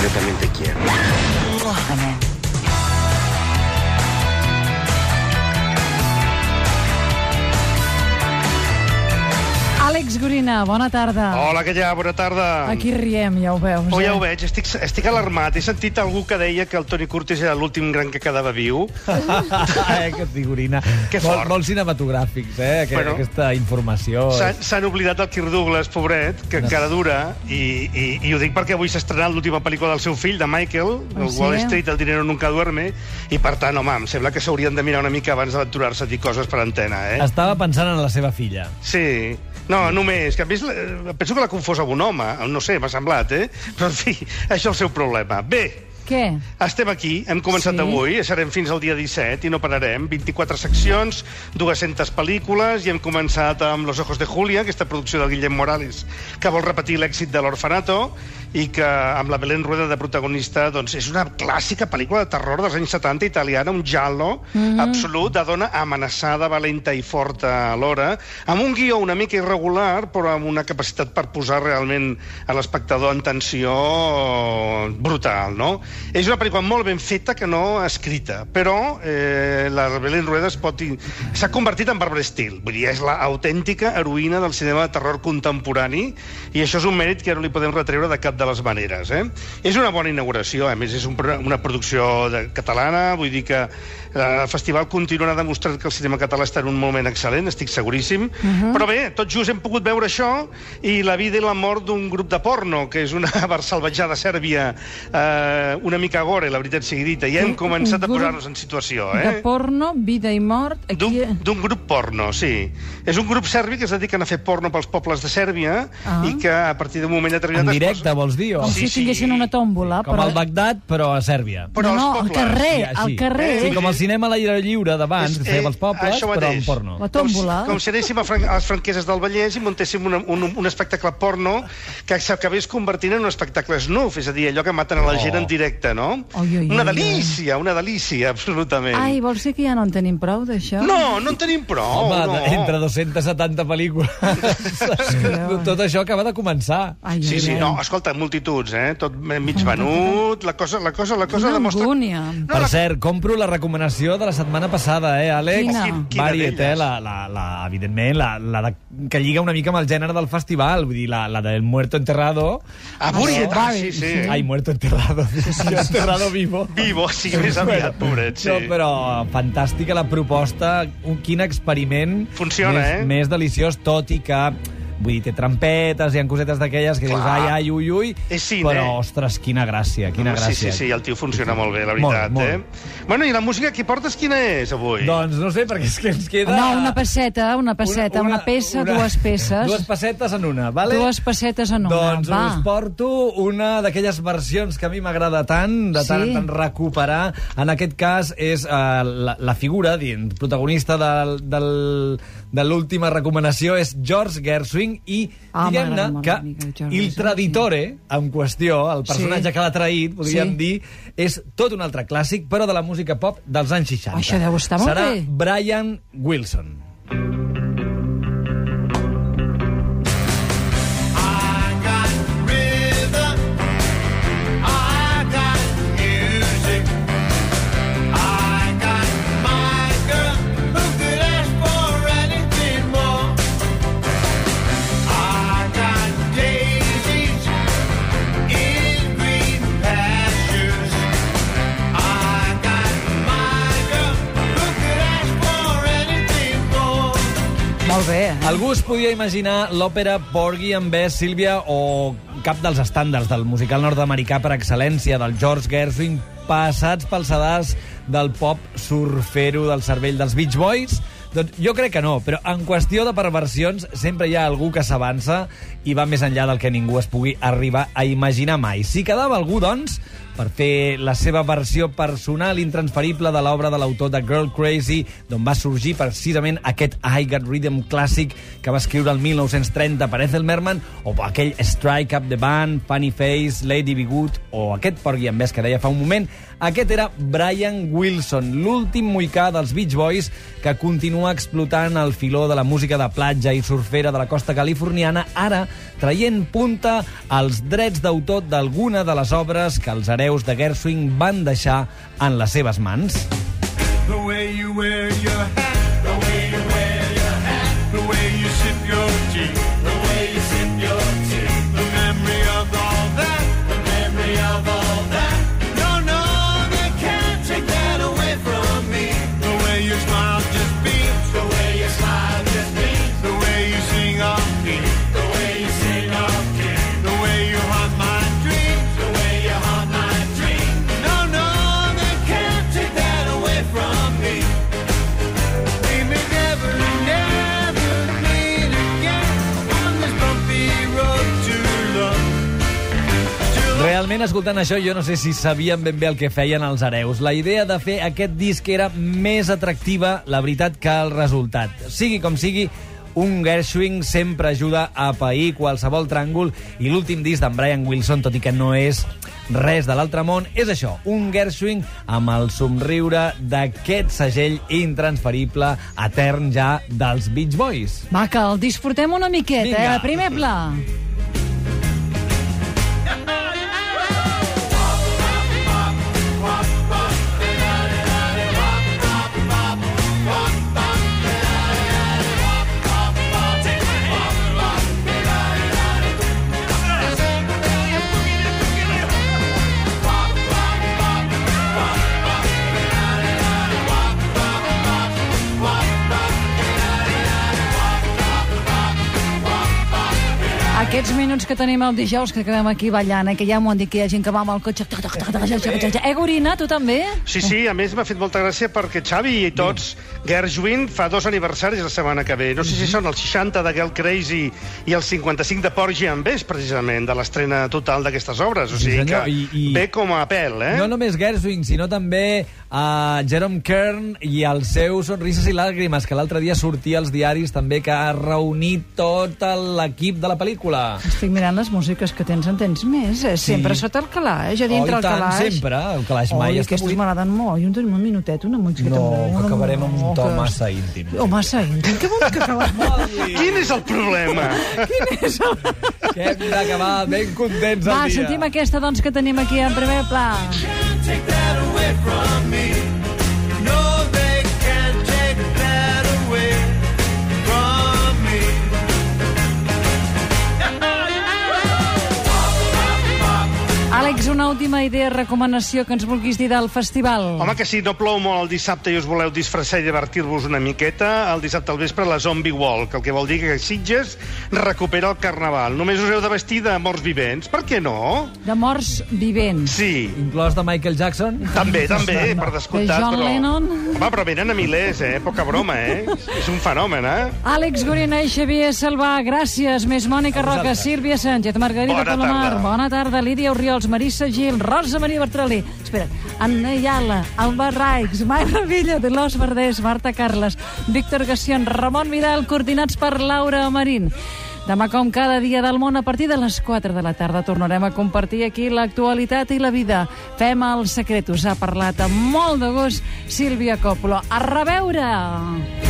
completamente quiero. Amén. Àlex Gorina, bona tarda. Hola, que ja, bona tarda. Aquí riem, ja ho veus. Oh, ja eh? ho veig, estic, estic alarmat. He sentit algú que deia que el Toni Curtis era l'últim gran que quedava viu. eh, que figurina. Que molt, fort. molt cinematogràfics, eh? Aquest, Bueno. aquesta informació. S'han s'han oblidat del Kirk Douglas, pobret, que encara dura, i, i, i ho dic perquè avui s'ha estrenat l'última pel·lícula del seu fill, de Michael, Ah, el sí? Wall Street, El dinero nunca duerme, i per tant, home, em sembla que s'haurien de mirar una mica abans d'aventurar-se a dir coses per antena, eh? Estava pensant en la seva filla. Sí. No, només, que més eh, penso que l'ha confós amb un home, no sé, m'ha semblat, eh? Però, en fi, això és el seu problema. Bé, Què? Estem aquí, hem començat Sí. avui, serem fins al dia 17 i no pararem. 24 seccions, 200 pel·lícules i hem començat amb Los ojos de Julia, aquesta producció del Guillem Morales, que vol repetir l'èxit de l'Orfanato i que amb la Belén Rueda de protagonista doncs, és una clàssica pel·lícula de terror dels anys 70 italiana, un giallo absolut de dona amenaçada, valenta i forta alhora, amb un guió una mica irregular, però amb una capacitat per posar realment a l'espectador en tensió brutal, no? És una pel·lícula molt ben feta que no escrita, però eh, la Belén Rueda pot... s'ha convertit en Barbara Steele, vull dir, és l'autèntica heroïna del cinema de terror contemporani i això és un mèrit que no li podem retreure de cap de les maneres, eh? És una bona inauguració, a més és un, una producció de, catalana, vull dir que eh, el festival continuarà demostrant que el cinema català està en un moment excel·lent, estic seguríssim, però bé, tot just hem pogut veure això i la vida i la mort d'un grup de porno, que és una barsalvatjada sèrbia eh, una mica gore, la veritat sigui dita, i hem començat a posar-nos en situació, De eh? porno, vida i mort... Aquí... d'un grup porno, sí. És un grup serbi que es dediquen a fer porno pels pobles de Sèrbia Ah. i que a partir d'un moment determinat... En directe, posen- vols dir? O... Com Sí, si tinguessin sí. una tòmbola, Com però... el Bagdad, però a Sèrbia. Però no, no, al carrer, Sí, al carrer. Sí, com el cinema a l'aire lliure d'abans, que feia Eh, pels pobles, però mateix. en porno. La tòmbola. Com, si- com si anéssim a, Fran a les franqueses del Vallès i muntéssim una, un, un espectacle porno que s'acabés convertint en un espectacle snuff, és a dir, allò que maten a la gent Oh. en directe, no? Oi, oi, una oi, delícia, una delícia, absolutament. Ai, vols dir que ja no en tenim prou, d'això? No, no en tenim prou, Home, no. entre 270 pel·lícules. Tot això acaba de començar. Ai, Sí, ai, sí, ai. no, escolta, multituds, eh? Tot mig venut, la cosa, la cosa, la cosa Quina demostra... angúnia. No, per la- cert, compro la recomanació de la setmana passada, eh, Àlex? Quina? Quin- quina Variet, eh? La, la, la, evidentment, la, la de, que lliga una mica amb el gènere del festival, vull dir, la, la del muerto enterrado. Ah, Buriet, ah, Bari, sí, sí. sí. Ai, muerto enterrado. Jo enterrado vivo. Vivo, sí, més aviat, pobret, sí. No, però fantàstica la proposta, un, quin experiment Funciona, més, eh? més deliciós, tot i que vull dir, té trampetes, hi ha cosetes d'aquelles que dius, ai, ai, ui, ui, És cine. però, ostres, quina gràcia, quina Home, gràcia. Sí, sí, sí, el tio funciona molt bé, la veritat, Molt, eh? Bueno, i la música que portes quina és, avui? Doncs no sé, perquè és que ens queda... No, una passeta, una passeta, una, peça, dues peces. Dues pessetes en una, vale? Dues pessetes en una, Doncs va. us porto una d'aquelles versions que a mi m'agrada tant, de tant Sí. en tant recuperar. En aquest cas és uh, la, la figura, dient, protagonista del, del, de l'última recomanació és George Gershwin i Ah, diguem-ne que il traditore en qüestió, el personatge Sí. que l'ha traït, podríem Sí. dir, és tot un altre clàssic, però de la música pop dels anys 60. Això deu estar molt Serà bé. Brian Wilson. Molt bé. eh? Algú es podia imaginar l'òpera Porgy and Bess, Sílvia, o cap dels estàndards del musical nord-americà per excel·lència, del George Gershwin, passats pels sedars del pop surfero del cervell dels Beach Boys? Doncs jo crec que no, però en qüestió de perversions sempre hi ha algú que s'avança i va més enllà del que ningú es pugui arribar a imaginar mai. Si quedava algú, doncs, per fer la seva versió personal intransferible de l'obra de l'autor de Girl Crazy, d'on va sorgir precisament aquest I Got Rhythm clàssic que va escriure el 1930 per Ethel Merman, o aquell Strike Up the Band, Funny Face, Lady Be Good, o aquest Porgy and Bess que deia fa un moment. Aquest era Brian Wilson, l'últim moicà dels Beach Boys que continua explotant el filó de la música de platja i surfera de la costa californiana, ara traient punta als drets d'autor d'alguna de les obres que els hereus de Gershwin van deixar en les seves mans. The way you wear your hat, Realment, escoltant això, jo no sé si sabien ben bé el que feien els hereus. La idea de fer aquest disc era més atractiva, la veritat, que el resultat. Sigui com sigui, un Gershwin sempre ajuda a pair qualsevol tràngol i l'últim disc d'en Brian Wilson, tot i que no és res de l'altre món, és això, un Gershwin amb el somriure d'aquest segell intransferible, etern ja, dels Beach Boys. Va, que el disfrutem una miqueta, Vinga. eh? Primer pla. Aquests minuts que tenim el dijous, que acabem aquí ballant, eh, que ja m'ho han dit que hi ha gent que va amb el cotxe... Eh, Gorina, tu també? Sí, sí, a més m'ha fet molta gràcia perquè Xavi i tots, Gershwin fa dos aniversaris la setmana que ve. No sé si són els 60 de Girl Crazy i els 55 de Porgy and Bess, precisament, de l'estrena total d'aquestes obres. O Sí, sigui que i- i- ve com a pèl, eh? No només Gershwin, sinó també a Jerome Kern i el seu Sonrises i Làgrimes, que l'altre dia sortia als diaris també que ha reunit tot l'equip de la pel·lícula. Estic mirant les músiques que tens, en tens més. Eh? Sempre Sí. sota el calaix, a dintre Oh, el tant, calaix. sempre, el calaix mai Oi, està aquestes buit. m'agraden molt. I un tenim un minutet, una música No, que una- acabarem amb un to que- massa íntim. Oh, massa íntim. Què vols que acabem? Quin és el problema? Que hem d'acabar ben contents el Va, dia. sentim aquesta, doncs, que tenim aquí en primer pla. take that away from una última idea, recomanació que ens vulguis dir del festival. Home, que si no plou molt el dissabte i us voleu disfressar i divertir-vos una miqueta, el dissabte al vespre la Zombie Walk, el que vol dir que Sitges recupera el carnaval. Només us heu de vestir de morts vivents. Per què no? De morts vivents. Sí, Inclòs de Michael Jackson? també, també, per descomptat. De John però... Lennon? Home, però venen a milers, eh? Poca broma, eh? És un fenomen, eh? Àlex Gorina i Xavier Salvà, gràcies. Més Mònica Roca. Sílvia Sánchez, Margarida Bona Palomar, tarda. bona tarda, Lídia Oriols, Marissa Gil, Rosa Maria Bertralí, espera, Anna Iala, Alba Raix, Maira Villa, Los Verders, Marta Carles, Víctor Gacion, Ramon Vidal, coordinats per Laura Marín. Demà, com cada dia del món, a partir de les 4 de la tarda, tornarem a compartir aquí l'actualitat i la vida. Fem el secret. Us ha parlat amb molt de gust Sílvia Coppola. A reveure!